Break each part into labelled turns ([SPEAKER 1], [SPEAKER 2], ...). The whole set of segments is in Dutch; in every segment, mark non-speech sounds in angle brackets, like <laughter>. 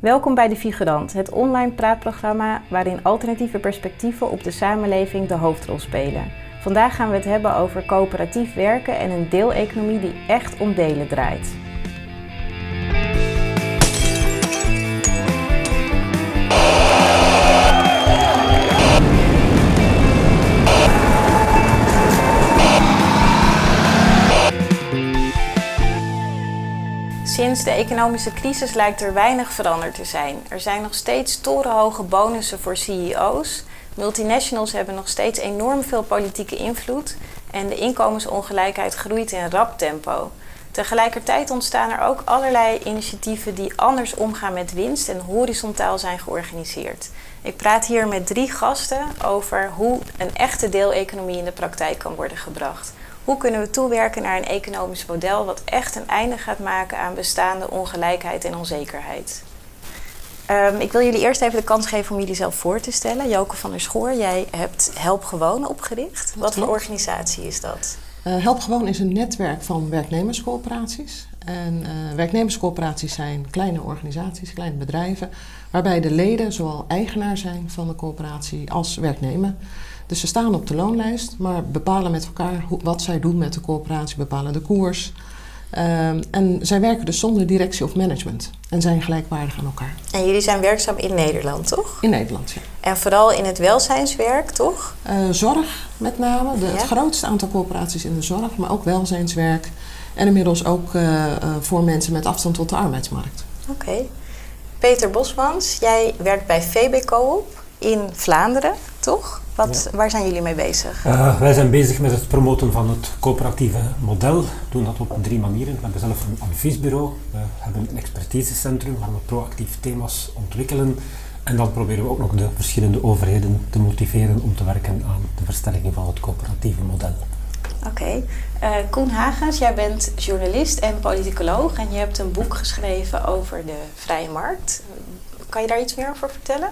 [SPEAKER 1] Welkom bij De Figurant, het online praatprogramma waarin alternatieve perspectieven op de samenleving de hoofdrol spelen. Vandaag gaan we het hebben over coöperatief werken en een deeleconomie die echt om delen draait. Sinds de economische crisis lijkt er weinig veranderd te zijn. Er zijn nog steeds torenhoge bonussen voor CEO's. Multinationals hebben nog steeds enorm veel politieke invloed. En de inkomensongelijkheid groeit in rap tempo. Tegelijkertijd ontstaan er ook allerlei initiatieven die anders omgaan met winst en horizontaal zijn georganiseerd. Ik praat hier met drie gasten over hoe een echte deeleconomie in de praktijk kan worden gebracht. Hoe kunnen we toewerken naar een economisch model wat echt een einde gaat maken aan bestaande ongelijkheid en onzekerheid? Um, ik wil jullie eerst even de kans geven om jullie zelf voor te stellen. Joke van der Schoor, jij hebt Help Gewoon opgericht. Wat voor organisatie is dat?
[SPEAKER 2] Uh, Help Gewoon is een netwerk van werknemerscoöperaties. En uh, werknemerscoöperaties zijn kleine organisaties, kleine bedrijven, waarbij de leden zowel eigenaar zijn van de coöperatie als werknemer. Dus ze staan op de loonlijst, maar bepalen met elkaar hoe, wat zij doen met de coöperatie, bepalen de koers. Um, en zij werken dus zonder directie of management en zijn gelijkwaardig aan elkaar.
[SPEAKER 1] En jullie zijn werkzaam in Nederland, toch?
[SPEAKER 2] In Nederland, ja.
[SPEAKER 1] En vooral in het welzijnswerk, toch?
[SPEAKER 2] Uh, zorg met name, de, ja. het grootste aantal coöperaties in de zorg, maar ook welzijnswerk. En inmiddels ook uh, uh, voor mensen met afstand tot de arbeidsmarkt.
[SPEAKER 1] Oké. Okay. Peter Bosmans, jij werkt bij VB Coop in Vlaanderen, toch? Wat, ja. Waar zijn jullie mee bezig?
[SPEAKER 3] Uh, wij zijn bezig met het promoten van het coöperatieve model. We doen dat op drie manieren. We hebben zelf een adviesbureau. We hebben een expertisecentrum waar we proactief thema's ontwikkelen. En dan proberen we ook nog de verschillende overheden te motiveren om te werken aan de versterking van het coöperatieve model.
[SPEAKER 1] Oké. Okay. Uh, Koen Hagens, jij bent journalist en politicoloog en je hebt een boek geschreven over de vrije markt. Kan je daar iets meer over vertellen?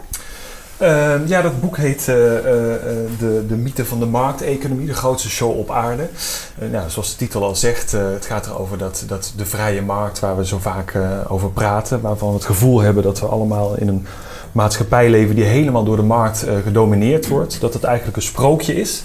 [SPEAKER 4] Uh, ja, dat boek heet uh, uh, de, de mythe van de markteconomie, de grootste show op aarde. nou, zoals de titel al zegt, het gaat erover dat, dat de vrije markt, waar we zo vaak over praten, waarvan we het gevoel hebben dat we allemaal in een maatschappij leven die helemaal door de markt gedomineerd wordt, dat het eigenlijk een sprookje is.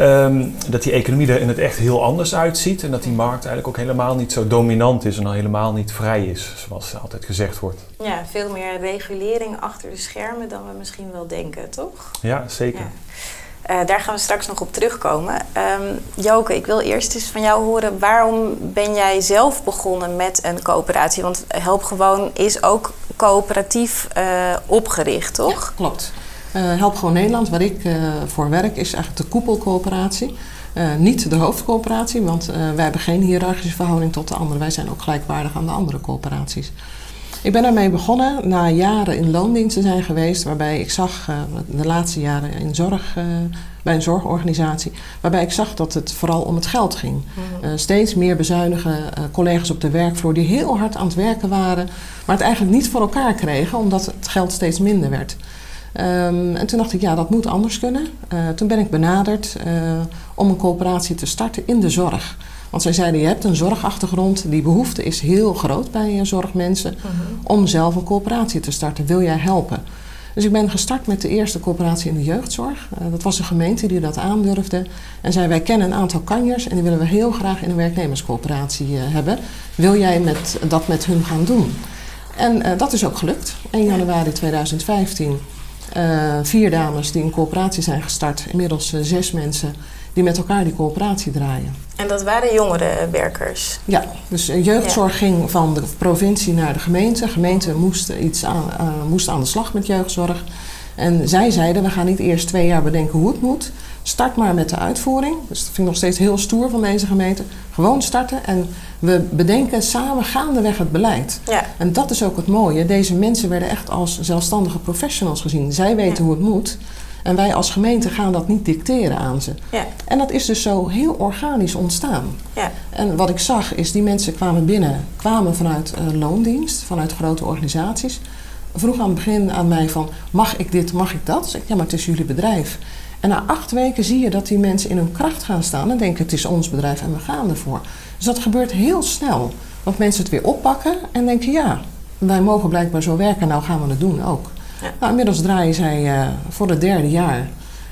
[SPEAKER 4] Um, dat die economie er in het echt heel anders uitziet en dat die markt eigenlijk ook helemaal niet zo dominant is en al helemaal niet vrij is, zoals altijd gezegd wordt.
[SPEAKER 1] Ja, veel meer regulering achter de schermen dan we misschien wel denken, toch?
[SPEAKER 4] Ja, zeker.
[SPEAKER 1] Ja. Uh, daar gaan we straks nog op terugkomen. Um, Joke, ik wil eerst eens van jou horen, waarom ben jij zelf begonnen met een coöperatie? Want Help Gewoon is ook coöperatief uh, opgericht, toch?
[SPEAKER 2] Ja, klopt. Uh, Help Gewoon Nederland, waar ik uh, voor werk, is eigenlijk de koepelcoöperatie. Uh, niet de hoofdcoöperatie, want wij hebben geen hiërarchische verhouding tot de anderen. Wij zijn ook gelijkwaardig aan de andere coöperaties. Ik ben ermee begonnen na jaren in loondienst te zijn geweest, waarbij ik zag, de laatste jaren in zorg, bij een zorgorganisatie, waarbij ik zag dat het vooral om het geld ging. Mm-hmm. steeds meer bezuinigen collega's op de werkvloer die heel hard aan het werken waren, maar het eigenlijk niet voor elkaar kregen, omdat het geld steeds minder werd. Um, en toen dacht ik, ja, dat moet anders kunnen. Uh, toen ben ik benaderd uh, om een coöperatie te starten in de zorg. Want zij zeiden, je hebt een zorgachtergrond, die behoefte is heel groot bij uh, zorgmensen -huh. om zelf een coöperatie te starten. Wil jij helpen? Dus ik ben gestart met de eerste coöperatie in de jeugdzorg. dat was een gemeente die dat aandurfde. En zei, wij kennen een aantal kanjers en die willen we heel graag in een werknemerscoöperatie hebben. Wil jij met, dat met hun gaan doen? En dat is ook gelukt. 1 januari 2015 uh, vier dames die een coöperatie zijn gestart. Inmiddels uh, zes mensen die met elkaar die coöperatie draaien.
[SPEAKER 1] En dat waren jongere werkers?
[SPEAKER 2] Ja, dus uh, jeugdzorg ja. ging van de provincie naar de gemeente. De gemeente moest, iets aan, moest aan de slag met jeugdzorg. En zij zeiden, we gaan niet eerst twee jaar bedenken hoe het moet. Start maar met de uitvoering. Dus dat vind ik nog steeds heel stoer van deze gemeente. Gewoon starten en we bedenken samen gaandeweg het beleid.
[SPEAKER 1] Ja.
[SPEAKER 2] En dat is ook het mooie. Deze mensen werden echt als zelfstandige professionals gezien. Zij weten ja. hoe het moet. En wij als gemeente gaan dat niet dicteren aan ze.
[SPEAKER 1] Ja.
[SPEAKER 2] En dat is dus zo heel organisch ontstaan.
[SPEAKER 1] Ja.
[SPEAKER 2] En wat ik zag is, die mensen kwamen binnen, kwamen vanuit uh, loondienst, vanuit grote organisaties. Vroeg aan het begin aan mij van, mag ik dit, mag ik dat? Zeg ik, ja, maar het is jullie bedrijf. En na acht weken zie je dat die mensen in hun kracht gaan staan en denken, het is ons bedrijf en we gaan ervoor. Dus dat gebeurt heel snel. Want mensen het weer oppakken en denken, ja, wij mogen blijkbaar zo werken, nou gaan we het doen ook.
[SPEAKER 1] Ja.
[SPEAKER 2] Nou, inmiddels draaien zij eh, voor het derde jaar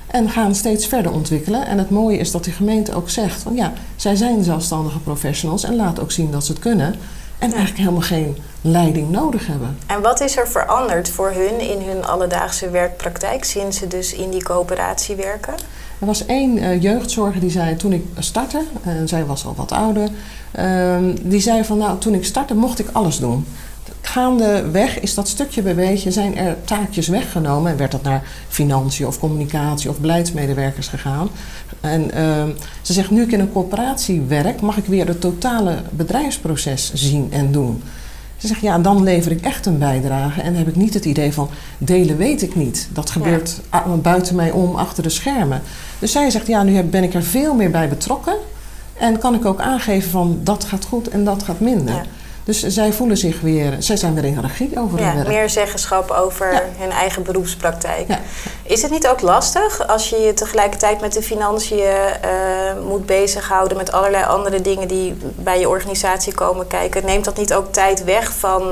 [SPEAKER 2] en gaan steeds verder ontwikkelen. En het mooie is dat de gemeente ook zegt van ja, zij zijn zelfstandige professionals en laat ook zien dat ze het kunnen. En eigenlijk helemaal geen leiding nodig hebben.
[SPEAKER 1] En wat is er veranderd voor hun in hun alledaagse werkpraktijk sinds ze dus in die coöperatie werken?
[SPEAKER 2] Er was één uh, jeugdzorger die zei toen ik startte, en zij was al wat ouder, uh, die zei van nou toen ik startte mocht ik alles doen. Gaandeweg is dat stukje bij beetje, zijn er taakjes weggenomen en werd dat naar financiën of communicatie of beleidsmedewerkers gegaan. En uh, ze zegt nu ik in een coöperatie werk, mag ik weer het totale bedrijfsproces zien en doen. Ze zegt, ja, dan lever ik echt een bijdrage en heb ik niet het idee van delen weet ik niet. Dat gebeurt ja. buiten mij om, achter de schermen. Dus zij zegt, ja, nu ben ik er veel meer bij betrokken en kan ik ook aangeven van dat gaat goed en dat gaat minder. Ja. Dus zij voelen zich weer, zij zijn weer in regie over
[SPEAKER 1] ja,
[SPEAKER 2] hun werk.
[SPEAKER 1] Meer zeggenschap over ja. hun eigen beroepspraktijk. Ja. Is het niet ook lastig als je je tegelijkertijd met de financiën uh, moet bezighouden met allerlei andere dingen die bij je organisatie komen kijken? Neemt dat niet ook tijd weg van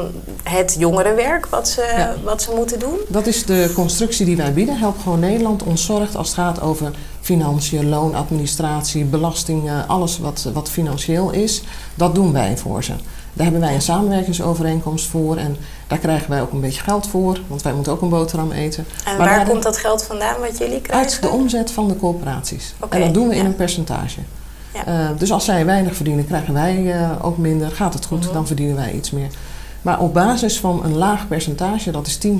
[SPEAKER 1] het jongerenwerk wat ze, wat ze moeten doen?
[SPEAKER 2] Dat is de constructie die wij bieden. Help gewoon Nederland ons zorgt als het gaat over financiën, loonadministratie, belastingen, alles wat, wat financieel is. Dat doen wij voor ze. Daar hebben wij een samenwerkingsovereenkomst voor en daar krijgen wij ook een beetje geld voor, want wij moeten ook een boterham eten.
[SPEAKER 1] En maar waar komt dat geld vandaan wat jullie krijgen?
[SPEAKER 2] Uit de omzet van de coöperaties. Okay, en dat doen we ja. in een percentage. Ja. Uh, dus als zij weinig verdienen, krijgen wij uh, ook minder. Gaat het goed, mm -hmm. dan verdienen wij iets meer. Maar op basis van een laag percentage, dat is 10%.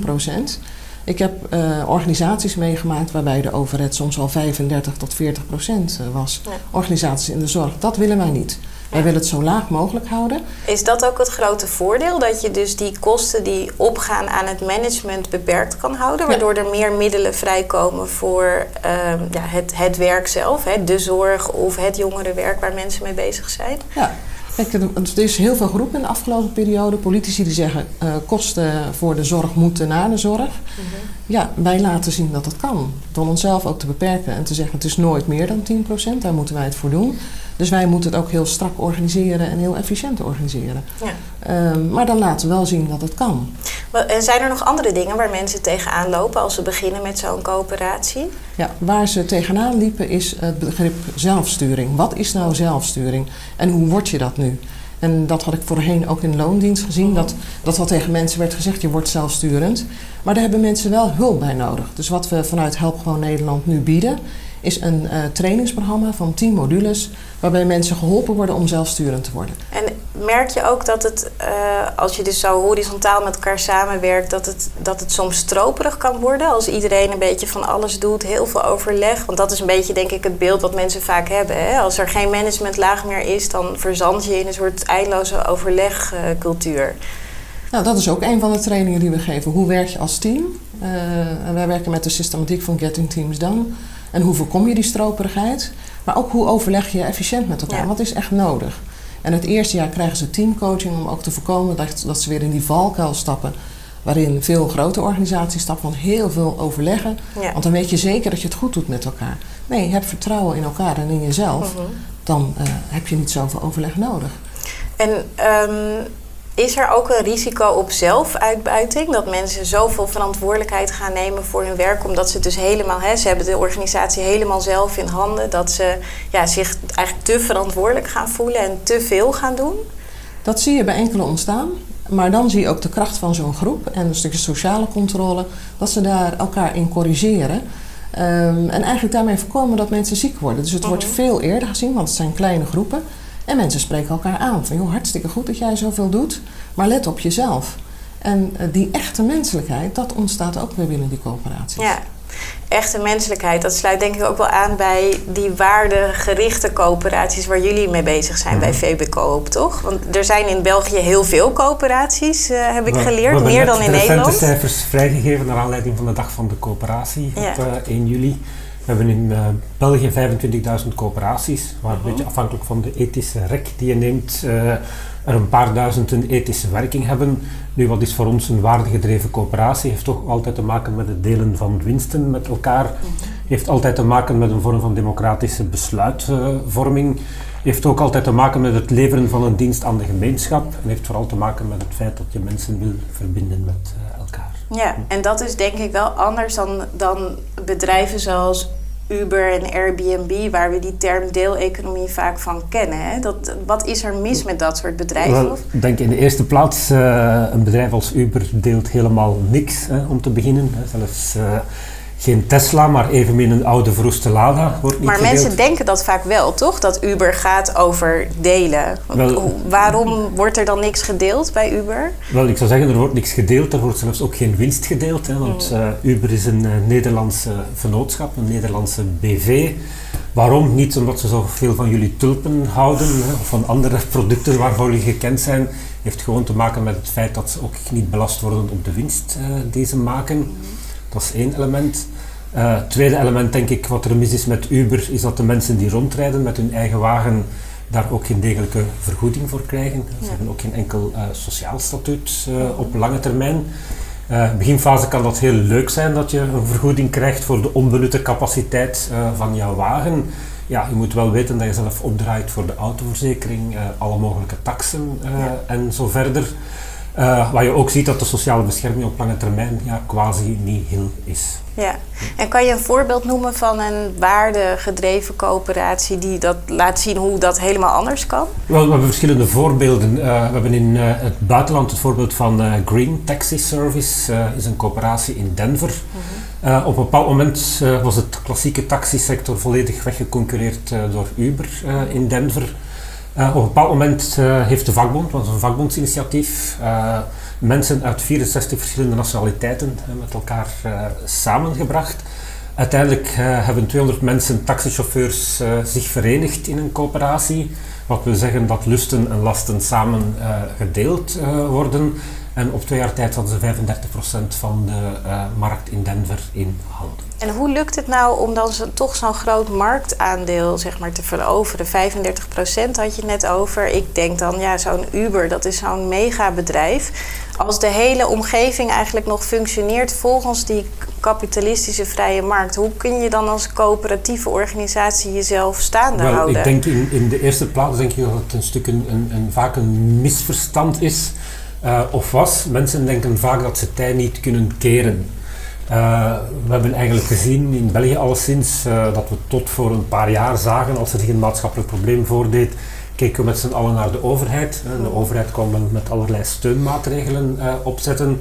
[SPEAKER 2] Ik heb uh, organisaties meegemaakt waarbij de overheid soms al 35 tot 40 procent was. Ja. Organisaties in de zorg. Dat willen wij niet. Wij willen het zo laag mogelijk houden.
[SPEAKER 1] Is dat ook het grote voordeel? Dat je dus die kosten die opgaan aan het management beperkt kan houden? Waardoor er meer middelen vrijkomen voor uh, ja, het, het werk zelf. Hè? De zorg of het jongerenwerk waar mensen mee bezig zijn?
[SPEAKER 2] Ja. Kijk, er is heel veel geroepen in de afgelopen periode. Politici die zeggen uh, kosten voor de zorg moeten naar de zorg. Mm -hmm. Ja, wij laten zien dat dat kan. Door onszelf ook te beperken en te zeggen het is nooit meer dan 10%. Daar moeten wij het voor doen. Dus wij moeten het ook heel strak organiseren en heel efficiënt organiseren. Ja. Um, maar dan laten we wel zien dat het kan.
[SPEAKER 1] En zijn er nog andere dingen waar mensen tegenaan lopen als ze beginnen met zo'n coöperatie?
[SPEAKER 2] Ja, waar ze tegenaan liepen is het begrip zelfsturing. Wat is nou zelfsturing en hoe word je dat nu? En dat had ik voorheen ook in loondienst gezien. Dat, dat wat tegen mensen werd gezegd, je wordt zelfsturend. Maar daar hebben mensen wel hulp bij nodig. Dus wat we vanuit Help Gewoon Nederland nu bieden... is een uh, trainingsprogramma van 10 modules... waarbij mensen geholpen worden om zelfsturend te worden.
[SPEAKER 1] En merk je ook dat het, uh, als je dus zo horizontaal met elkaar samenwerkt... Dat het, dat het soms stroperig kan worden? Als iedereen een beetje van alles doet, heel veel overleg. Want dat is een beetje, denk ik, het beeld wat mensen vaak hebben. Hè? Als er geen managementlaag meer is... dan verzand je in een soort eindeloze overlegcultuur.
[SPEAKER 2] Nou, dat is ook een van de trainingen die we geven. Hoe werk je als team? Uh, en wij werken met de systematiek van Getting Teams Done. En hoe voorkom je die stroperigheid? Maar ook hoe overleg je efficiënt met elkaar? Ja. Wat is echt nodig? En het eerste jaar krijgen ze teamcoaching om ook te voorkomen dat, dat ze weer in die valkuil stappen. Waarin veel grote organisaties stappen van heel veel overleggen. Ja. Want dan weet je zeker dat je het goed doet met elkaar. Nee, heb vertrouwen in elkaar en in jezelf. Mm-hmm. Dan uh, heb je niet zoveel overleg nodig.
[SPEAKER 1] En um is er ook een risico op zelfuitbuiting? Dat mensen zoveel verantwoordelijkheid gaan nemen voor hun werk, omdat ze het dus helemaal, hè, ze hebben de organisatie helemaal zelf in handen, dat ze ja, zich eigenlijk te verantwoordelijk gaan voelen en te veel gaan doen?
[SPEAKER 2] Dat zie je bij enkele ontstaan. Maar dan zie je ook de kracht van zo'n groep en een stukje sociale controle, dat ze daar elkaar in corrigeren. Um, en eigenlijk daarmee voorkomen dat mensen ziek worden. Dus het uh -huh. wordt veel eerder gezien, want het zijn kleine groepen. En mensen spreken elkaar aan van, joh, hartstikke goed dat jij zoveel doet, maar let op jezelf. En uh, die echte menselijkheid, dat ontstaat ook weer binnen die coöperaties.
[SPEAKER 1] Ja, echte menselijkheid, dat sluit denk ik ook wel aan bij die waardegerichte coöperaties waar jullie mee bezig zijn bij VB Coop, toch? Want er zijn in België heel veel coöperaties, uh, heb ik geleerd,
[SPEAKER 3] we
[SPEAKER 1] meer dan in Nederland.
[SPEAKER 3] We hebben cijfers vrijgegeven naar aanleiding van de dag van de coöperatie ja. op uh, 1 juli. We hebben in uh, België 25.000 coöperaties, waar uh -huh. een beetje afhankelijk van de ethische rek die je neemt, uh, er een paar duizend een ethische werking hebben. Nu, wat is voor ons een waardegedreven coöperatie? Heeft toch altijd te maken met het delen van winsten met elkaar. -huh. heeft altijd te maken met een vorm van democratische besluitvorming. Heeft ook altijd te maken met het leveren van een dienst aan de gemeenschap. En heeft vooral te maken met het feit dat je mensen wil verbinden met elkaar.
[SPEAKER 1] Ja, en dat is denk ik wel anders dan, dan bedrijven zoals Uber en Airbnb, waar we die term deeleconomie vaak van kennen. Hè? Dat, wat is er mis met dat soort bedrijven?
[SPEAKER 3] Wel, ik denk in de eerste plaats, uh, een bedrijf als Uber deelt helemaal niks hè, om te beginnen. Hè. Zelfs uh, geen Tesla, maar evenmin een oude verroeste Lada wordt niet
[SPEAKER 1] Maar
[SPEAKER 3] gedeeld.
[SPEAKER 1] mensen denken dat vaak wel, toch? Dat Uber gaat over delen.
[SPEAKER 3] Wel,
[SPEAKER 1] Waarom wordt er dan niks gedeeld bij Uber?
[SPEAKER 3] Wel, ik zou zeggen, er wordt niks gedeeld. Er wordt zelfs ook geen winst gedeeld. Hè, want uh, Uber is een uh, Nederlandse vennootschap, een Nederlandse BV. Waarom? Niet omdat ze zoveel van jullie tulpen houden hè, of van andere producten waarvan jullie gekend zijn. heeft gewoon te maken met het feit dat ze ook niet belast worden op de winst uh, die ze maken. Dat is één element. Uh, tweede element, denk ik, wat er mis is met Uber, is dat de mensen die rondrijden met hun eigen wagen daar ook geen degelijke vergoeding voor krijgen. Ze ja. hebben ook geen enkel uh, sociaal statuut uh, op lange termijn. beginfase kan dat heel leuk zijn dat je een vergoeding krijgt voor de onbenutte capaciteit van jouw wagen. Ja, je moet wel weten dat je zelf opdraait voor de autoverzekering, alle mogelijke taxen ja. en zo verder. Uh, waar je ook ziet dat de sociale bescherming op lange termijn ja, quasi niet heel is.
[SPEAKER 1] Ja, en kan je een voorbeeld noemen van een waardegedreven coöperatie die dat laat zien hoe dat helemaal anders kan?
[SPEAKER 3] Wel, we hebben verschillende voorbeelden. Uh, we hebben in uh, het buitenland het voorbeeld van Green Taxi Service, is een coöperatie in Denver. -hmm. op een bepaald moment was het klassieke taxisector volledig weggeconcureerd door Uber in Denver. Uh, op een bepaald moment uh, heeft de vakbond, want het is een vakbondsinitiatief, uh, mensen uit 64 verschillende nationaliteiten met elkaar samengebracht. Uiteindelijk hebben 200 mensen, taxichauffeurs, zich verenigd in een coöperatie. Wat wil zeggen dat lusten en lasten samen gedeeld worden. En op twee jaar tijd hadden ze 35% van de uh, markt in Denver in handen.
[SPEAKER 1] En hoe lukt het nou om dan zo, toch zo'n groot marktaandeel zeg maar, te veroveren? 35% had je net over. Ik denk dan, ja, zo'n Uber, dat is zo'n megabedrijf. Als de hele omgeving eigenlijk nog functioneert volgens die kapitalistische vrije markt, hoe kun je dan als coöperatieve organisatie jezelf staande
[SPEAKER 3] Wel,
[SPEAKER 1] houden?
[SPEAKER 3] Ik denk in, in de eerste plaats denk ik dat het een stuk een, een, een vaak een misverstand is. Uh, of was. Mensen denken vaak dat ze tijd niet kunnen keren. Uh, we hebben eigenlijk gezien in België alleszins uh, dat we tot voor een paar jaar zagen als er zich een maatschappelijk probleem voordeed, keken we met z'n allen naar de overheid. De overheid kwam met allerlei steunmaatregelen opzetten.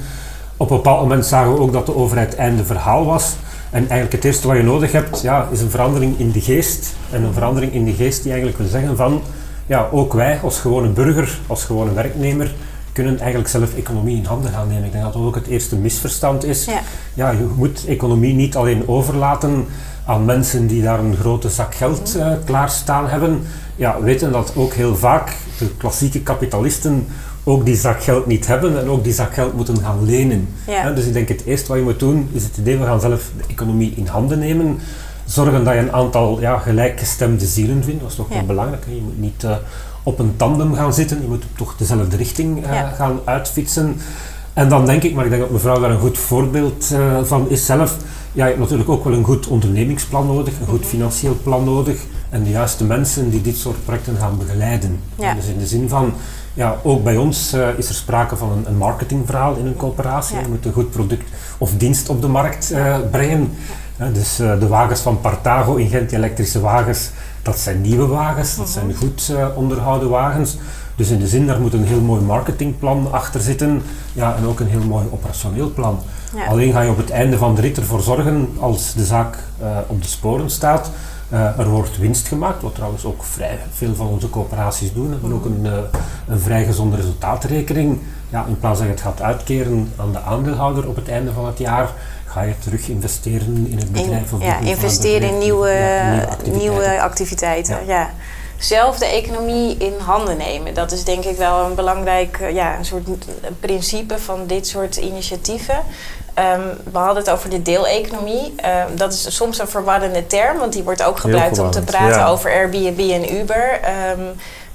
[SPEAKER 3] Op een bepaald moment zagen we ook dat de overheid einde verhaal was. En eigenlijk het eerste wat je nodig hebt, ja, is een verandering in de geest. En een verandering in de geest die eigenlijk wil zeggen van, ja, ook wij als gewone burger, als gewone werknemer, kunnen eigenlijk zelf economie in handen gaan nemen. Ik denk dat dat ook het eerste misverstand is.
[SPEAKER 1] Ja.
[SPEAKER 3] ja, je moet economie niet alleen overlaten aan mensen die daar een grote zak geld uh, klaarstaan hebben. Ja, weten dat ook heel vaak de klassieke kapitalisten ook die zak geld niet hebben en ook die zak geld moeten gaan lenen.
[SPEAKER 1] Ja.
[SPEAKER 3] dus ik denk het eerste wat je moet doen is het idee, we gaan zelf de economie in handen nemen. Zorgen dat je een aantal ja, gelijkgestemde zielen vindt, dat is toch
[SPEAKER 1] Ja.
[SPEAKER 3] wel belangrijk. Je moet niet uh, op een tandem gaan zitten, je moet toch dezelfde richting uh,
[SPEAKER 1] Ja.
[SPEAKER 3] gaan uitfietsen. En dan denk ik, maar ik denk dat mevrouw daar een goed voorbeeld uh, van is zelf, ja, je hebt natuurlijk ook wel een goed ondernemingsplan nodig, een goed financieel plan nodig en de juiste mensen die dit soort projecten gaan begeleiden.
[SPEAKER 1] Ja.
[SPEAKER 3] Dus in de zin van, ja, ook bij ons uh, is er sprake van een, een marketingverhaal in een coöperatie.
[SPEAKER 1] Ja.
[SPEAKER 3] Je moet een goed product of dienst op de markt uh, brengen. Dus de wagens van Partago in Gent, die elektrische wagens, dat zijn nieuwe wagens, dat zijn goed uh, onderhouden wagens. Dus in de zin, daar moet een heel mooi marketingplan achter zitten ja, en ook een heel mooi operationeel plan.
[SPEAKER 1] Ja.
[SPEAKER 3] Alleen ga je op het einde van de rit ervoor zorgen, als de zaak uh, op de sporen staat, uh, er wordt winst gemaakt, wat trouwens ook vrij veel van onze coöperaties doen. We hebben ook een, uh, een vrij gezonde resultaatrekening. Ja, in plaats dat je het gaat uitkeren aan de aandeelhouder op het einde van het jaar, ga je terug investeren in het bedrijf.
[SPEAKER 1] In,
[SPEAKER 3] of
[SPEAKER 1] ja, investeren in nieuwe,
[SPEAKER 3] Ja,
[SPEAKER 1] nieuwe,
[SPEAKER 3] activiteiten.
[SPEAKER 1] activiteiten.
[SPEAKER 3] Ja.
[SPEAKER 1] Ja. Zelf de economie in handen nemen. Dat is denk ik wel een belangrijk eh, ja, een soort principe van dit soort initiatieven. Ehm, we hadden het over de deeleconomie. Ehm, dat is soms een verwarrende term, want die wordt ook gebruikt om te praten
[SPEAKER 4] ja.
[SPEAKER 1] over Airbnb en Uber. Ehm,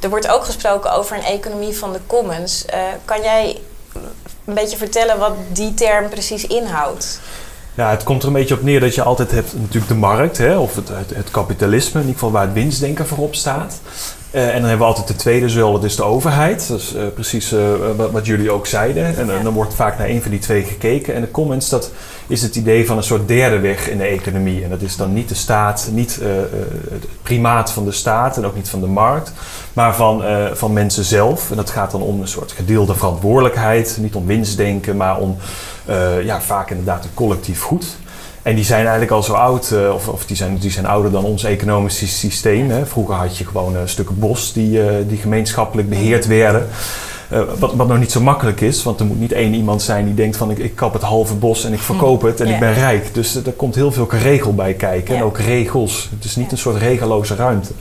[SPEAKER 1] er wordt ook gesproken over een economie van de commons. Eh, kan jij een beetje vertellen wat die term precies inhoudt?
[SPEAKER 4] Ja, het komt er een beetje op neer dat je altijd hebt natuurlijk de markt, hè, of het, het, het kapitalisme, in ieder geval waar het winstdenken voorop staat. Uh, en dan hebben we altijd de tweede zuil, dat is de overheid. Dat is uh, precies uh, wat, wat, jullie ook zeiden. En dan wordt vaak naar een van die twee gekeken. En de commons, dat is het idee van een soort derde weg in de economie. En dat is dan niet de staat, niet het primaat van de staat en ook niet van de markt, maar van, van mensen zelf. En dat gaat dan om een soort gedeelde verantwoordelijkheid. Niet om winstdenken, maar om ja, vaak inderdaad een collectief goed. En die zijn eigenlijk al zo oud, uh, of, of die, zijn, die zijn ouder dan ons economische systeem. Hè. Vroeger had je gewoon uh, stukken bos die, uh, die gemeenschappelijk beheerd werden. Wat, wat nou niet zo makkelijk is, want er moet niet één iemand zijn die denkt van ik, ik kap het halve bos en ik verkoop het en ja. ik ben rijk. Dus er komt heel veel regel bij kijken ja. en ook regels. Het is niet een soort regeloze ruimte.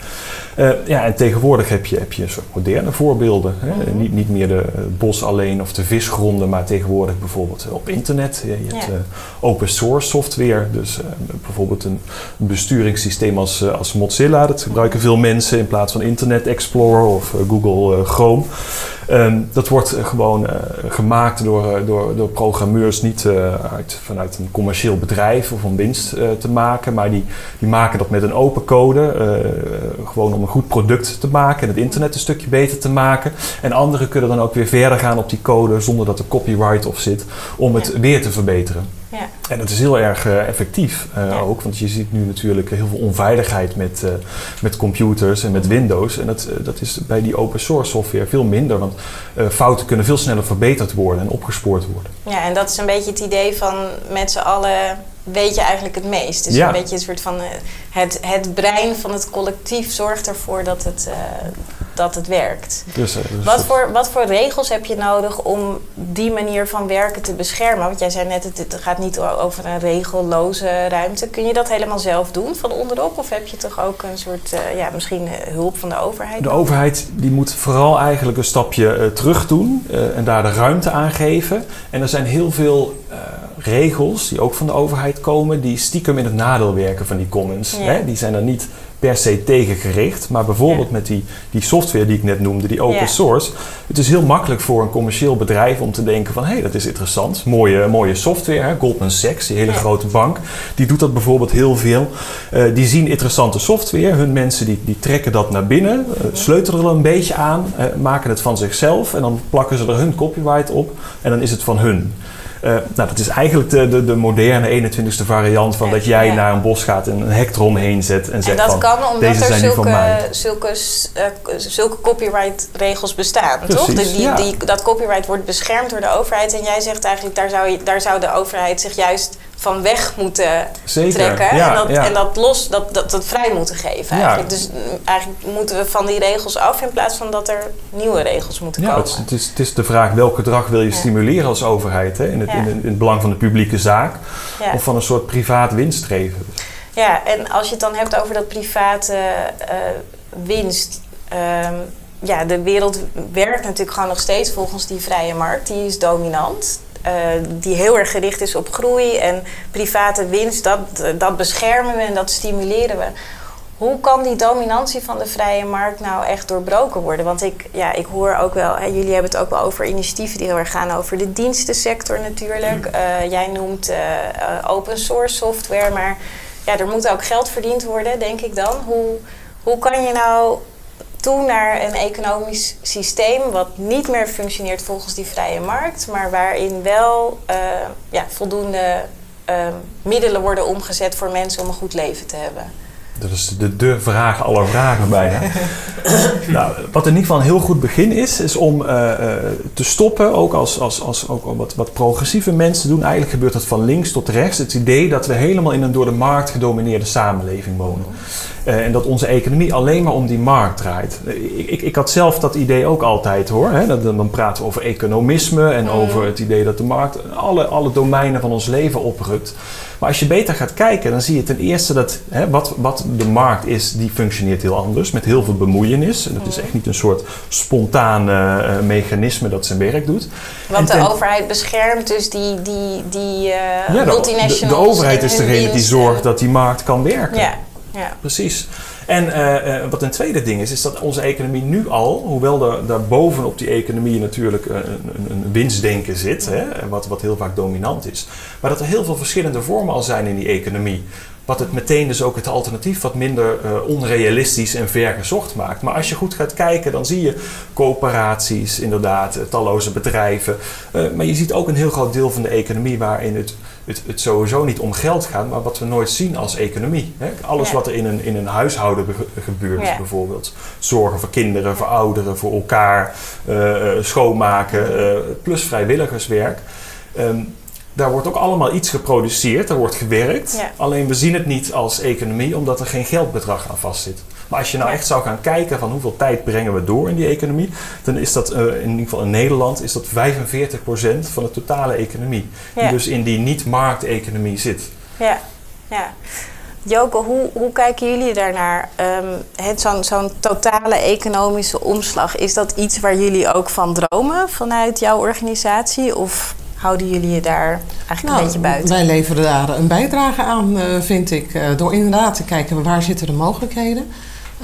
[SPEAKER 4] Uh, ja, en tegenwoordig heb je, heb je een soort moderne voorbeelden. Hè? Mm -hmm. niet, niet meer de bos alleen of de visgronden, maar tegenwoordig bijvoorbeeld op internet. Je, hebt uh, open source software, dus bijvoorbeeld een besturingssysteem als, als Mozilla. Dat gebruiken veel mensen in plaats van Internet Explorer of Google Chrome. Um, dat wordt gewoon gemaakt door, door, door programmeurs niet uit, vanuit een commercieel bedrijf of om winst te maken, maar die, die maken dat met een open code, gewoon om een goed product te maken en het internet een stukje beter te maken. En anderen kunnen dan ook weer verder gaan op die code zonder dat er copyright op zit, om het ja. weer te verbeteren.
[SPEAKER 1] Ja.
[SPEAKER 4] En dat is heel erg uh, effectief uh, ja. ook, want je ziet nu natuurlijk heel veel onveiligheid met, uh, met computers en met Windows. En dat, dat is bij die open source software veel minder, want fouten kunnen veel sneller verbeterd worden en opgespoord worden.
[SPEAKER 1] Ja, en dat is een beetje het idee van met z'n allen weet je eigenlijk het meest. Dus
[SPEAKER 4] Ja.
[SPEAKER 1] een beetje een soort van het, het brein van het collectief zorgt ervoor dat het, dat het werkt.
[SPEAKER 4] Dus, uh, dus
[SPEAKER 1] Wat voor, wat voor regels heb je nodig om die manier van werken te beschermen? Want jij zei net, het, het gaat niet over een regelloze ruimte. Kun je dat helemaal zelf doen van onderop? Of heb je toch ook een soort, uh, ja, misschien hulp van de overheid?
[SPEAKER 4] De overheid die moet vooral eigenlijk een stapje terug doen en daar de ruimte aan geven. En er zijn heel veel regels die ook van de overheid komen, die stiekem in het nadeel werken van die commons.
[SPEAKER 1] Ja.
[SPEAKER 4] Hè? Die zijn er niet per se tegengericht, maar bijvoorbeeld
[SPEAKER 1] Ja.
[SPEAKER 4] met die, die software die ik net noemde, die open
[SPEAKER 1] Ja.
[SPEAKER 4] source. Het is heel makkelijk voor een commercieel bedrijf om te denken van hé, hey, dat is interessant, mooie, mooie software. Hè? Goldman Sachs, die hele grote bank, die doet dat bijvoorbeeld heel veel. Eh, die zien interessante software, hun mensen die, die trekken dat naar binnen, eh, sleutelen er een beetje aan, eh, maken het van zichzelf en dan plakken ze er hun copyright op en dan is het van hun. Uh, nou, dat is eigenlijk de, de, de moderne 21ste variant van dat jij
[SPEAKER 1] ja.
[SPEAKER 4] naar een bos gaat en een hek eromheen zet en
[SPEAKER 1] En
[SPEAKER 4] zegt
[SPEAKER 1] dat
[SPEAKER 4] van
[SPEAKER 1] kan omdat
[SPEAKER 4] deze
[SPEAKER 1] er
[SPEAKER 4] zijn nu van mij.
[SPEAKER 1] zulke, zulke, eh, zulke copyright regels bestaan, toch?
[SPEAKER 4] Precies,
[SPEAKER 1] Die,
[SPEAKER 4] ja.
[SPEAKER 1] die, dat copyright wordt beschermd door de overheid. En jij zegt eigenlijk, daar zou, je, daar zou de overheid zich juist van weg moeten
[SPEAKER 4] Zeker,
[SPEAKER 1] trekken.
[SPEAKER 4] ja,
[SPEAKER 1] en, dat,
[SPEAKER 4] ja.
[SPEAKER 1] en dat los, dat, dat, dat vrij moeten geven
[SPEAKER 4] Ja.
[SPEAKER 1] eigenlijk. Dus mm, eigenlijk moeten we van die regels af in plaats van dat er nieuwe regels moeten
[SPEAKER 4] Ja,
[SPEAKER 1] komen.
[SPEAKER 4] het, is, het, is, het is de vraag welk gedrag wil je stimuleren als overheid hè? In, het, in, in het belang van de publieke zaak of van een soort privaat winststreven.
[SPEAKER 1] Ja, en als je het dan hebt over dat private eh, winst. ehm, ja, de wereld werkt natuurlijk gewoon nog steeds volgens die vrije markt. Die is dominant. Eh, die heel erg gericht is op groei en private winst, dat, dat beschermen we en dat stimuleren we. Hoe kan die dominantie van de vrije markt nou echt doorbroken worden? Want ik, ja, ik hoor ook wel, hè, jullie hebben het ook wel over initiatieven die heel erg gaan over de dienstensector natuurlijk. Eh, jij noemt eh, open source software, maar ja, er moet ook geld verdiend worden, denk ik dan. Hoe, hoe kan je nou toe naar een economisch systeem wat niet meer functioneert volgens die vrije markt, maar waarin wel eh, ja, voldoende eh, middelen worden omgezet voor mensen om een goed leven te hebben?
[SPEAKER 4] Dat is de, de vraag aller vragen bijna. <laughs> nou, wat in ieder geval een heel goed begin is, is om eh, eh, te stoppen, ook als, als, als ook wat, wat progressieve mensen doen. Eigenlijk gebeurt dat van links tot rechts. Het idee dat we helemaal in een door de markt gedomineerde samenleving wonen. Eh, en dat onze economie alleen maar om die markt draait. Ik, ik, ik had zelf dat idee ook altijd hoor. Hè? Dat, dan praten we over economisme en
[SPEAKER 1] Mm.
[SPEAKER 4] over het idee dat de markt alle, alle domeinen van ons leven oprukt. Maar als je beter gaat kijken, dan zie je ten eerste dat hè, wat, wat de markt is, die functioneert heel anders. Met heel veel bemoeienis. En dat is echt niet een soort spontaan eh, mechanisme dat zijn werk doet.
[SPEAKER 1] Want de overheid beschermt dus die, die, die
[SPEAKER 4] Ja, de,
[SPEAKER 1] multinationals.
[SPEAKER 4] de, de overheid is degene die zorgt dat die markt kan werken.
[SPEAKER 1] Ja, ja.
[SPEAKER 4] Precies. En eh, eh, wat een tweede ding is, is dat onze economie nu al, hoewel er daar bovenop die economie natuurlijk een, een, een winstdenken zit, hè, wat, wat heel vaak dominant is, maar dat er heel veel verschillende vormen al zijn in die economie. Wat het meteen dus ook het alternatief wat minder uh, onrealistisch en vergezocht maakt. Maar als je goed gaat kijken, dan zie je coöperaties, inderdaad, talloze bedrijven. Uh, maar je ziet ook een heel groot deel van de economie waarin het het, het sowieso niet om geld gaat, maar wat we nooit zien als economie. Hè? Alles wat er in een, in een huishouden gebeurt, ja. bijvoorbeeld. Zorgen voor kinderen, voor ouderen, voor elkaar, uh, schoonmaken, plus vrijwilligerswerk. Um, daar wordt ook allemaal iets geproduceerd, daar wordt gewerkt. Alleen we zien het niet als economie, omdat er geen geldbedrag aan vastzit. Maar als je nou echt zou gaan kijken van hoeveel tijd brengen we door in die economie, dan is dat uh, in ieder geval in Nederland is dat 45% van de totale economie. Die dus in die niet-markteconomie zit.
[SPEAKER 1] Ja, ja. Joke, hoe, hoe kijken jullie daarnaar? Um, Zo'n zo'n totale economische omslag, is dat iets waar jullie ook van dromen vanuit jouw organisatie? Of houden jullie je daar eigenlijk een
[SPEAKER 2] nou,
[SPEAKER 1] beetje buiten?
[SPEAKER 2] Wij leveren daar een bijdrage aan, uh, vind ik. Uh, door inderdaad te kijken waar zitten de mogelijkheden.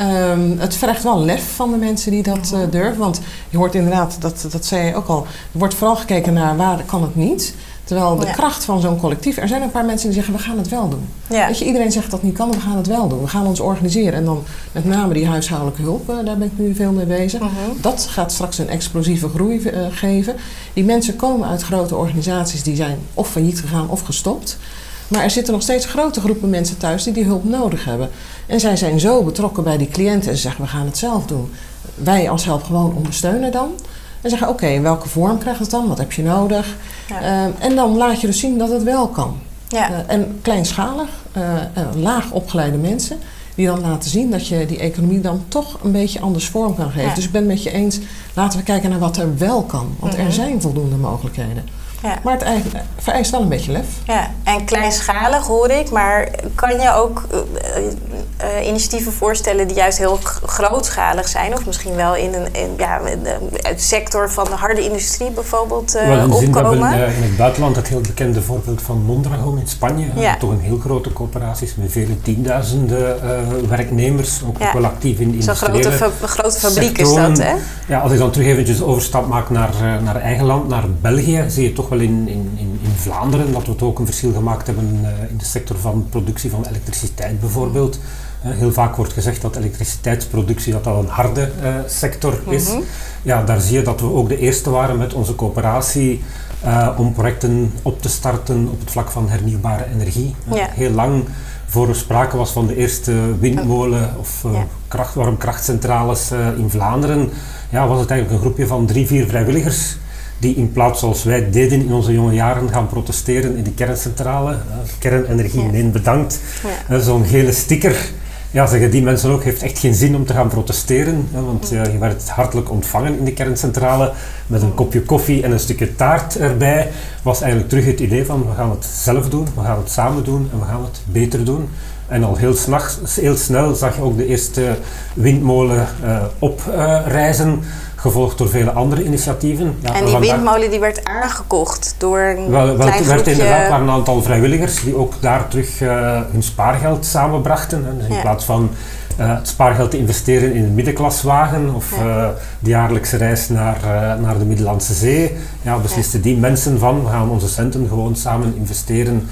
[SPEAKER 2] Um, het vergt wel lef van de mensen die dat uh, durven. Want je hoort inderdaad, dat, dat zei je ook al, er wordt vooral gekeken naar waar kan het niet. Terwijl de ja. kracht van zo'n collectief, er zijn een paar mensen die zeggen we gaan het wel doen. Ja. Weet je, iedereen zegt dat niet kan, we gaan het wel doen. We gaan ons organiseren. En dan met name die huishoudelijke hulp, uh, daar ben ik nu veel mee bezig. Uh -huh. Dat gaat straks een explosieve groei uh, geven. Die mensen komen uit grote organisaties die zijn of failliet gegaan of gestopt. Maar er zitten nog steeds grote groepen mensen thuis die die hulp nodig hebben. En zij zijn zo betrokken bij die cliënten en ze zeggen we gaan het zelf doen. Wij als help gewoon ondersteunen dan. En zeggen oké, okay, in welke vorm krijgt het dan? Wat heb je nodig? Ja. Uh, en dan laat je dus zien dat het wel kan. Ja. Uh, en kleinschalig, uh, laag opgeleide mensen, die dan laten zien dat je die economie dan toch een beetje anders vorm kan geven. Ja. Dus ik ben het met je eens, laten we kijken naar wat er wel kan. Want -hmm. er zijn voldoende mogelijkheden. Ja. Maar het vereist wel een beetje lef.
[SPEAKER 1] Ja, en kleinschalig hoor ik, maar kan je ook uh, uh, initiatieven voorstellen die juist heel grootschalig zijn? Of misschien wel in een in, ja, de sector van de harde industrie bijvoorbeeld uh,
[SPEAKER 3] wel,
[SPEAKER 1] opkomen?
[SPEAKER 3] We hebben in het buitenland het heel bekende voorbeeld van Mondragon in Spanje. Ja. toch een heel grote coöperatie met vele tienduizenden werknemers. Ook, ja. ook wel actief in
[SPEAKER 1] Zo'n grote, fa grote fabriek is dat, hè?
[SPEAKER 3] Ja, als ik dan terug eventjes overstap maak naar, naar eigen land, naar België, zie je toch wel in, in, in, in Vlaanderen dat we ook een verschil gemaakt hebben uh, in de sector van productie van elektriciteit bijvoorbeeld. Uh, heel vaak wordt gezegd dat elektriciteitsproductie dat al een harde uh, sector is. Mm -hmm. Ja, daar zie je dat we ook de eerste waren met onze coöperatie om projecten op te starten op het vlak van hernieuwbare energie. Ja. Heel lang voor er sprake was van de eerste windmolen of ja. kracht, warmkrachtcentrales in Vlaanderen, ja, was het eigenlijk een groepje van drie, vier vrijwilligers die in plaats zoals wij deden in onze jonge jaren gaan protesteren in de kerncentrale. Uh, kernenergie, ja. nee bedankt. Ja. Uh, Zo'n gele sticker. Ja, zeggen die mensen ook, heeft echt geen zin om te gaan protesteren. Uh, want je werd hartelijk ontvangen in de kerncentrale met een kopje koffie en een stukje taart erbij. Was eigenlijk terug het idee van we gaan het zelf doen, we gaan het samen doen en we gaan het beter doen. En al heel, snachts, heel snel zag je ook de eerste windmolen oprijzen gevolgd door vele andere initiatieven.
[SPEAKER 1] Ja, en die windmolen die werd aangekocht door een
[SPEAKER 3] wel,
[SPEAKER 1] wel, klein
[SPEAKER 3] werd inderdaad waren een aantal vrijwilligers die ook daar terug uh, hun spaargeld samenbrachten. Dus in ja. plaats van uh, het spaargeld te investeren in een middenklaswagen of ja. uh, de jaarlijkse reis naar, naar de Middellandse Zee, ja, beslisten die mensen van we gaan onze centen gewoon samen investeren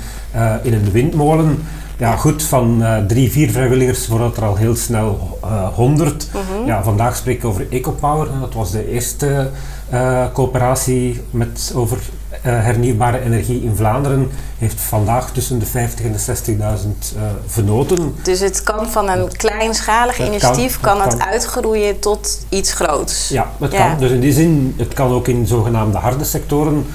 [SPEAKER 3] in een windmolen ja, goed, van uh, drie, vier vrijwilligers wordt er al heel snel uh, honderd. Uh -huh. ja, vandaag spreek ik over EcoPower. Dat was de eerste coöperatie met, over hernieuwbare energie in Vlaanderen. Heeft vandaag tussen de 50 en de 60.000 venoten.
[SPEAKER 1] Dus het kan van een kleinschalig het initiatief kan, kan het, uitgroeien tot iets groots.
[SPEAKER 3] Ja, het ja. kan. Dus in die zin, het kan ook in zogenaamde harde sectoren.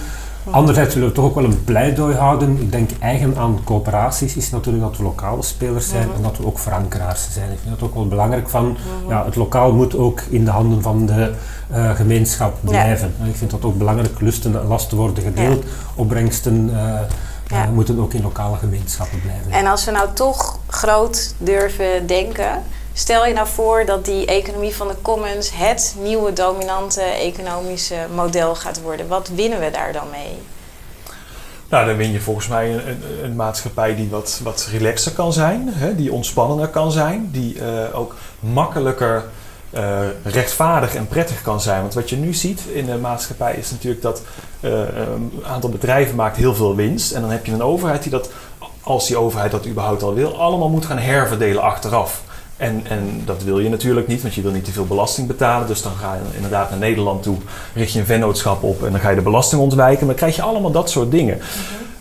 [SPEAKER 3] Anderzijds willen we toch ook wel een pleidooi houden. Ik denk eigen aan coöperaties is natuurlijk dat we lokale spelers zijn en dat we ook verankeraars zijn. Ik vind dat ook wel belangrijk van, ja, het lokaal moet ook in de handen van de uh, gemeenschap blijven. Ja. Ik vind dat ook belangrijk, lusten en lasten worden gedeeld, ja. opbrengsten uh, uh, moeten ook in lokale gemeenschappen blijven.
[SPEAKER 1] En als we nou toch groot durven denken, Stel je nou voor dat die economie van de commons het nieuwe dominante economische model gaat worden. Wat winnen we daar dan mee?
[SPEAKER 4] Nou, dan win je volgens mij een, een, een maatschappij die wat, wat relaxer kan zijn, hè, die ontspannender kan zijn, die uh, ook makkelijker uh, rechtvaardig en prettig kan zijn. Want wat je nu ziet in de maatschappij is natuurlijk dat uh, een aantal bedrijven maakt heel veel winst. En dan heb je een overheid die dat, als die overheid dat überhaupt al wil, allemaal moet gaan herverdelen achteraf. En, en dat wil je natuurlijk niet, want je wil niet te veel belasting betalen. Dus dan ga je inderdaad naar Nederland toe, richt je een vennootschap op en dan ga je de belasting ontwijken. Maar dan krijg je allemaal dat soort dingen.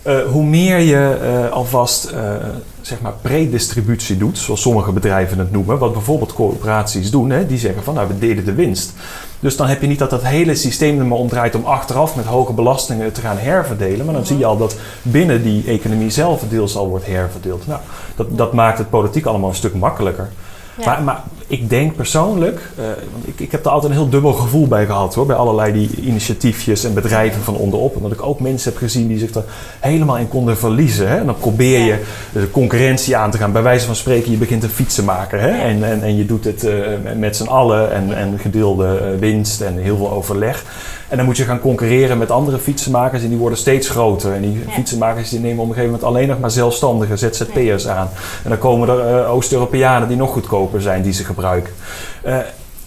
[SPEAKER 4] Uh, hoe meer je uh, alvast uh, zeg maar predistributie doet, zoals sommige bedrijven het noemen, wat bijvoorbeeld corporaties doen, hè, die zeggen van nou we delen de winst. Dus dan heb je niet dat dat hele systeem er maar om draait om achteraf met hoge belastingen te gaan herverdelen. Maar dan zie je al dat binnen die economie zelf deels al wordt herverdeeld. Nou, dat, dat maakt het politiek allemaal een stuk makkelijker. Ja. Maar, maar, ik denk persoonlijk, uh, want ik, ik heb er altijd een heel dubbel gevoel bij gehad hoor, bij allerlei die initiatiefjes en bedrijven van onderop. Omdat ik ook mensen heb gezien die zich er helemaal in konden verliezen. Hè? En dan probeer je de concurrentie aan te gaan. Bij wijze van spreken, je begint een fietsenmaker hè? En, en, en je doet het uh, met z'n allen en, en gedeelde uh, winst en heel veel overleg. En dan moet je gaan concurreren met andere fietsenmakers en die worden steeds groter. En die ja. fietsenmakers die nemen op een gegeven moment alleen nog maar zelfstandige ZZP'ers aan. En dan komen er uh, Oost-Europeanen die nog goedkoper zijn die ze gebruiken. Uh,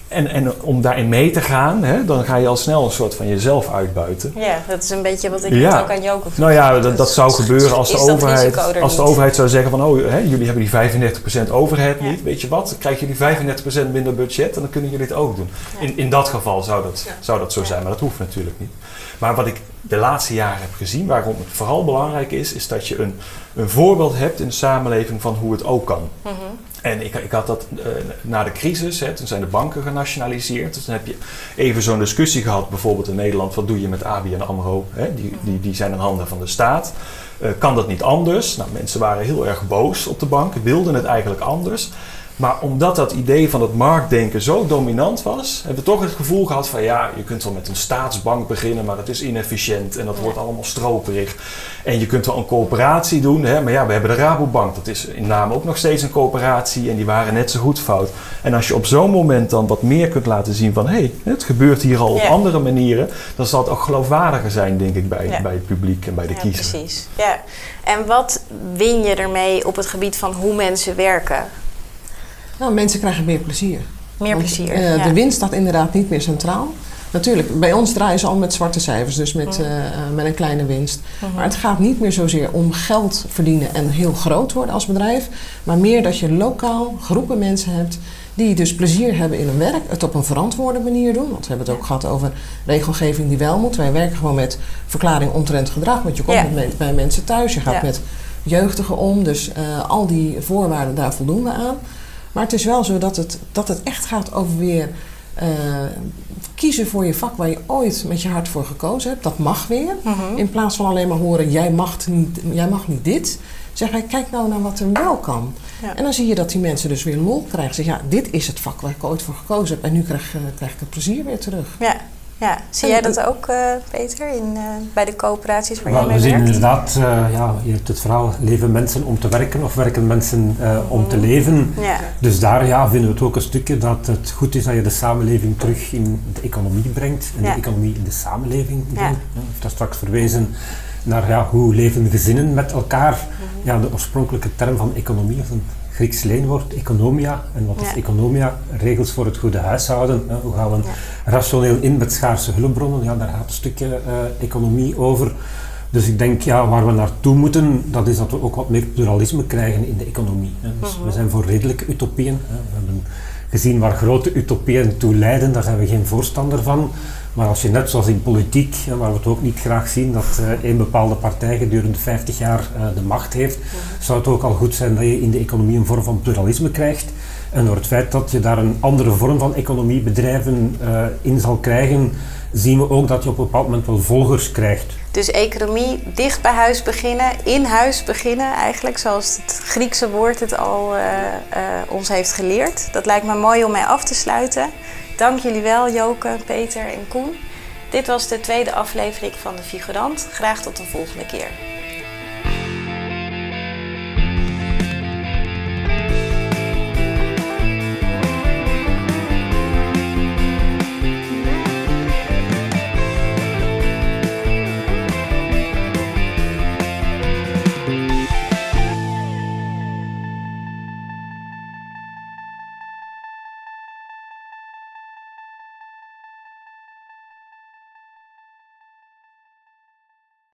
[SPEAKER 4] en, en om daarin mee te gaan, hè, dan ga je al snel een soort van jezelf uitbuiten.
[SPEAKER 1] Ja, dat is een beetje wat ik ja. ook aan Joke
[SPEAKER 4] Nou ja, dat, dat zou gebeuren als de, overheid, als de overheid zou zeggen van... oh, hè, jullie hebben die 35% overhead ja. niet. Weet je wat, dan krijgen jullie 35% minder budget en dan kunnen jullie het ook doen. Ja. In, in dat geval zou dat, zou dat zo zijn, maar dat hoeft natuurlijk niet. Maar wat ik de laatste jaren heb gezien, waarom het vooral belangrijk is... is dat je een, een voorbeeld hebt in de samenleving van hoe het ook kan. Mm -hmm. En ik, ik had dat uh, na de crisis, hè, toen zijn de banken genationaliseerd. Dus dan heb je even zo'n discussie gehad, bijvoorbeeld in Nederland, wat doe je met ABN AMRO? Hè? Die, die, die zijn in handen van de staat. Uh, kan dat niet anders? Nou, mensen waren heel erg boos op de bank, wilden het eigenlijk anders. Maar omdat dat idee van het marktdenken zo dominant was, hebben we toch het gevoel gehad van ja, je kunt wel met een staatsbank beginnen, maar dat is inefficiënt en dat wordt allemaal stroperig. En je kunt wel een coöperatie doen, hè, maar ja, we hebben de Rabobank, dat is in naam ook nog steeds een coöperatie en die waren net zo goed fout. En als je op zo'n moment dan wat meer kunt laten zien van hé, hey, het gebeurt hier al op ja. andere manieren, dan zal het ook geloofwaardiger zijn, denk ik, bij, ja. bij het publiek en bij de
[SPEAKER 1] ja,
[SPEAKER 4] kiezer.
[SPEAKER 1] Precies, ja. En wat win je ermee op het gebied van hoe mensen werken?
[SPEAKER 2] Nou, mensen krijgen meer plezier.
[SPEAKER 1] Meer
[SPEAKER 2] Want,
[SPEAKER 1] plezier.
[SPEAKER 2] Uh,
[SPEAKER 1] ja.
[SPEAKER 2] De winst staat inderdaad niet meer centraal. Natuurlijk, bij ons draaien ze al met zwarte cijfers, dus met,
[SPEAKER 1] Mhm.
[SPEAKER 2] uh, uh, met een kleine winst. Maar het gaat niet meer zozeer om geld verdienen en heel groot worden als bedrijf, maar meer dat je lokaal groepen mensen hebt die dus plezier hebben in hun werk, het op een verantwoorde manier doen. Want we hebben het ook gehad over regelgeving die wel moet. Wij werken gewoon met verklaring omtrent gedrag, want je komt met, bij mensen thuis, je gaat met jeugdigen om, dus uh, al die voorwaarden daar voldoen we aan. Maar het is wel zo dat het, dat het echt gaat over weer uh, kiezen voor je vak waar je ooit met je hart voor gekozen hebt. Dat mag weer.
[SPEAKER 1] Mhm.
[SPEAKER 2] In plaats van alleen maar horen, jij mag niet, jij mag niet dit. Zeg hij, kijk nou naar wat er wel kan.
[SPEAKER 1] Ja.
[SPEAKER 2] En dan zie je dat die mensen dus weer lol krijgen. Zeg, ja, dit is het vak waar ik ooit voor gekozen heb. En nu krijg, uh, krijg ik het plezier weer terug.
[SPEAKER 1] Ja, ja. zie jij dat ook, uh, Peter, in, uh, bij de coöperaties waar
[SPEAKER 3] Wel,
[SPEAKER 1] jij
[SPEAKER 3] we
[SPEAKER 1] mee
[SPEAKER 3] zien
[SPEAKER 1] werkt?
[SPEAKER 3] inderdaad, uh, ja, je hebt het verhaal, leven mensen om te werken of werken mensen uh, om te leven.
[SPEAKER 1] Ja.
[SPEAKER 3] Dus daar ja, vinden we het ook een stukje dat het goed is dat je de samenleving terug in de economie brengt en
[SPEAKER 1] Ja.
[SPEAKER 3] de economie in de samenleving brengt. Ja. Ik heb daar straks verwezen naar ja, hoe leven gezinnen met elkaar.
[SPEAKER 1] Mhm.
[SPEAKER 3] Ja, de oorspronkelijke term van economie is een Grieks leenwoord, economia. En wat is economia? Regels voor het goede huishouden. Hè. Hoe gaan we rationeel in met schaarse hulpbronnen? Ja, daar gaat een stukje uh, economie over. Dus ik denk, ja, waar we naartoe moeten, dat is dat we ook wat meer pluralisme krijgen in de economie. Hè. Dus
[SPEAKER 1] Mhm.
[SPEAKER 3] we zijn voor redelijke utopieën. Hè. We hebben gezien waar grote utopieën toe leiden, daar zijn we geen voorstander van. Maar als je net zoals in politiek, waar we het ook niet graag zien, dat uh, een bepaalde partij gedurende 50 jaar uh, de macht heeft, zou het ook al goed zijn dat je in de economie een vorm van pluralisme krijgt. En door het feit dat je daar een andere vorm van economiebedrijven uh, in zal krijgen, zien we ook dat je op een bepaald moment wel volgers krijgt.
[SPEAKER 1] Dus economie dicht bij huis beginnen, in huis beginnen eigenlijk, zoals het Griekse woord het al ons heeft geleerd. Dat lijkt me mooi om mee af te sluiten. Dank jullie wel, Joke, Peter en Koen. Dit was de tweede aflevering van De Figurant. Graag tot een volgende keer.